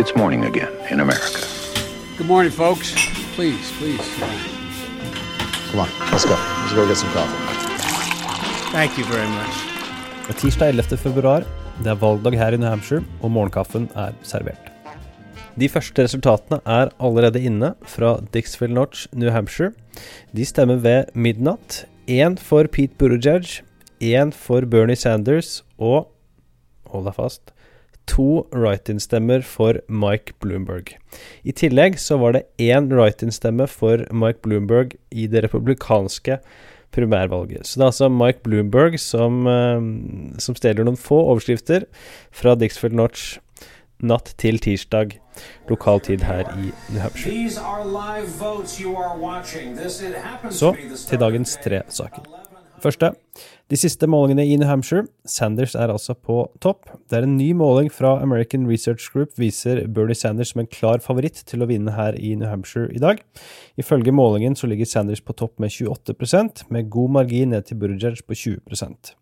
It's morning again in America. Good morning, folks. Please, please. Come on, let's go. Let's go get some coffee. Thank you very much. Det er tirsdag 11. februar. Det er valgdag her i New Hampshire, og morgenkaffen er servert. De første resultatene er allerede inne fra Dixville Notch, New Hampshire. De stemmer ved midnatt. Én for Pete Buttigieg, én for Bernie Sanders og hold deg fast to write-in-stemmer for Mike Bloomberg. I tillegg så var det én write-in-stemme for Mike Bloomberg i det republikanske primærvalget. Så det er altså Mike Bloomberg som, eh, som stjeler noen få overskrifter fra Dixfield Notch natt til tirsdag lokal tid her i New Hampshire. Så til dagens tre saker. Første. De siste målingene i New Hampshire. Sanders er altså på topp. Det er en ny måling fra American Research Group viser Bernie Sanders som en klar favoritt til å vinne her i New Hampshire i dag. Ifølge målingen så ligger Sanders på topp med 28% med god margin ned til Buttigieg på 20%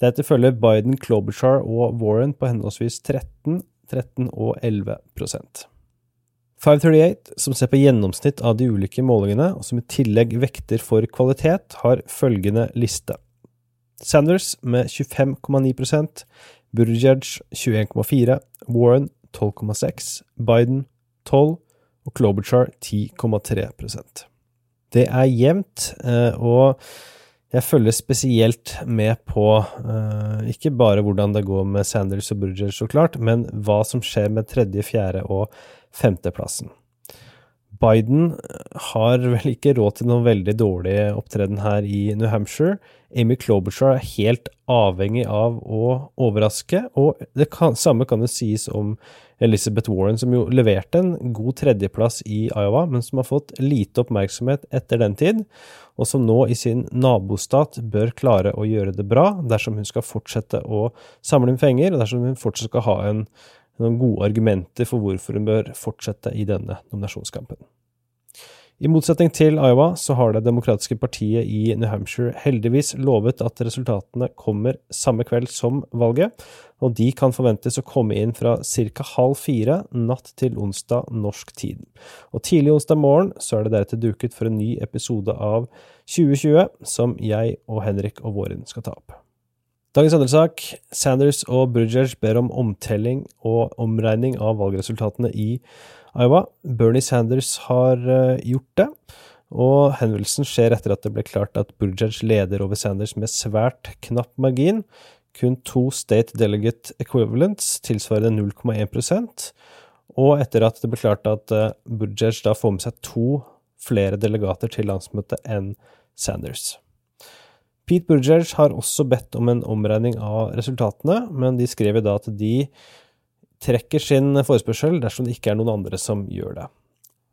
Deretter følger Biden, Klobuchar og Warren på henholdsvis 13, 13 og 11 538, som ser på gjennomsnitt av de ulike målingene, og som i tillegg vekter for kvalitet, har følgende liste. Sanders med 25,9% Buttigieg 21,4 Warren 12,6 Biden 12 og Klobuchar 10,3% Det er jevnt, eh, og jeg følger spesielt med på uh, ikke bare hvordan det går med Sanders og Buttigieg, så klart, men hva som skjer med tredje, fjerde og femteplassen. Biden har vel ikke råd til noen veldig dårlig opptreden her i New Hampshire. Amy Klobuchar er helt avhengig av å overraske, og det kan, samme kan det sies om Elizabeth Warren, som jo leverte en god tredjeplass i Iowa, men som har fått lite oppmerksomhet etter den tid, og som nå i sin nabostat bør klare å gjøre det bra dersom hun skal fortsette å samle inn penger, og dersom hun fortsatt skal ha en noen gode argumenter for hvorfor hun bør fortsette i denne nominasjonskampen. I motsetning til Iowa så har Det demokratiske partiet i New Hampshire heldigvis lovet at resultatene kommer samme kveld som valget, og de kan forventes å komme inn fra ca. halv fire natt til onsdag norsk tid. Og tidlig onsdag morgen så er det deretter duket for en ny episode av 2020, som jeg og Henrik og Våren skal ta opp. Dagens andre. Sanders og Buttigieg ber om omtelling og omregning av valgresultatene i Iowa. Bernie Sanders har uh, gjort det, og henvendelsen skjer etter at det ble klart at Buttigieg leder over Sanders med svært knapp margin. Kun to state delegate equivalents, tilsvarende 0,1% og etter at det ble klart at uh, Buttigieg da får med seg to flere delegater til landsmøtet enn Sanders. Pete Buttigieg har også bedt om en omregning av resultatene, men de skrev da at de trekker sin forespørsel dersom det ikke er noen andre som gjør det.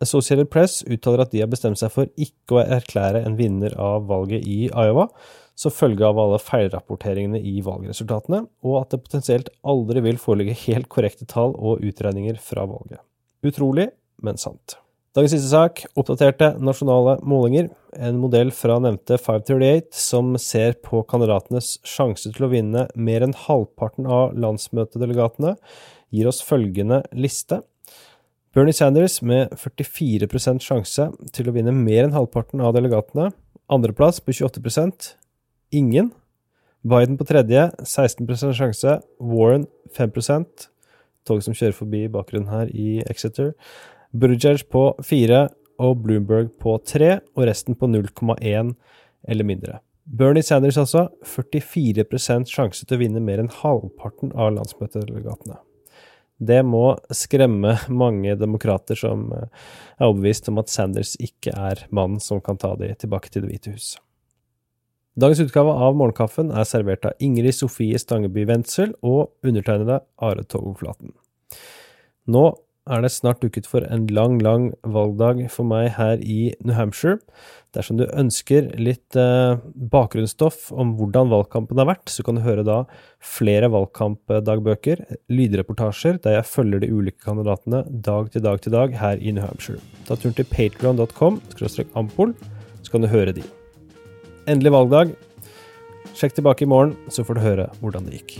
Associated Press uttaler at de har bestemt seg for ikke å erklære en vinner av valget i Iowa, som følge av alle feilrapporteringene i valgresultatene, og at det potensielt aldri vil foreligge helt korrekte tall og utregninger fra valget. Utrolig, men sant. Dagens siste sak, oppdaterte nasjonale målinger. En modell fra nevnte 538 som ser på kandidatenes sjanse til å vinne mer enn halvparten av landsmøtedelegatene, gir oss følgende liste. Bernie Sanders med 44% sjanse til å vinne mer enn halvparten av delegatene. Andreplass på 28% ingen. Biden på tredje, 16% sjanse. Warren 5% Toget som kjører forbi bakgrunnen her i Exeter. Buttigieg på 4 og Bloomberg på 3, og resten på 0,1 eller mindre. Bernie Sanders altså 44% sjanse til å vinne mer enn halvparten av landsmøtedelegatene. Det må skremme mange demokrater som eh, er overbevist om at Sanders ikke er mannen som kan ta de tilbake til Det hvite hus. Dagens utgave av Morgenkaffen er servert av Ingrid Sofie Stangeby Wendsel og undertegnede Are Togoflaten. Nå er det snart duket for en lang, lang valgdag for meg her i New Hampshire. Dersom du ønsker litt eh, bakgrunnsstoff om hvordan valgkampen har vært, så kan du høre da flere valgkampdagbøker, lydreportasjer, der jeg følger de ulike kandidatene dag til dag til dag her i New Hampshire. Ta turen til patrion.com ampol, så kan du høre de. Endelig valgdag. Sjekk tilbake i morgen, så får du høre hvordan det gikk.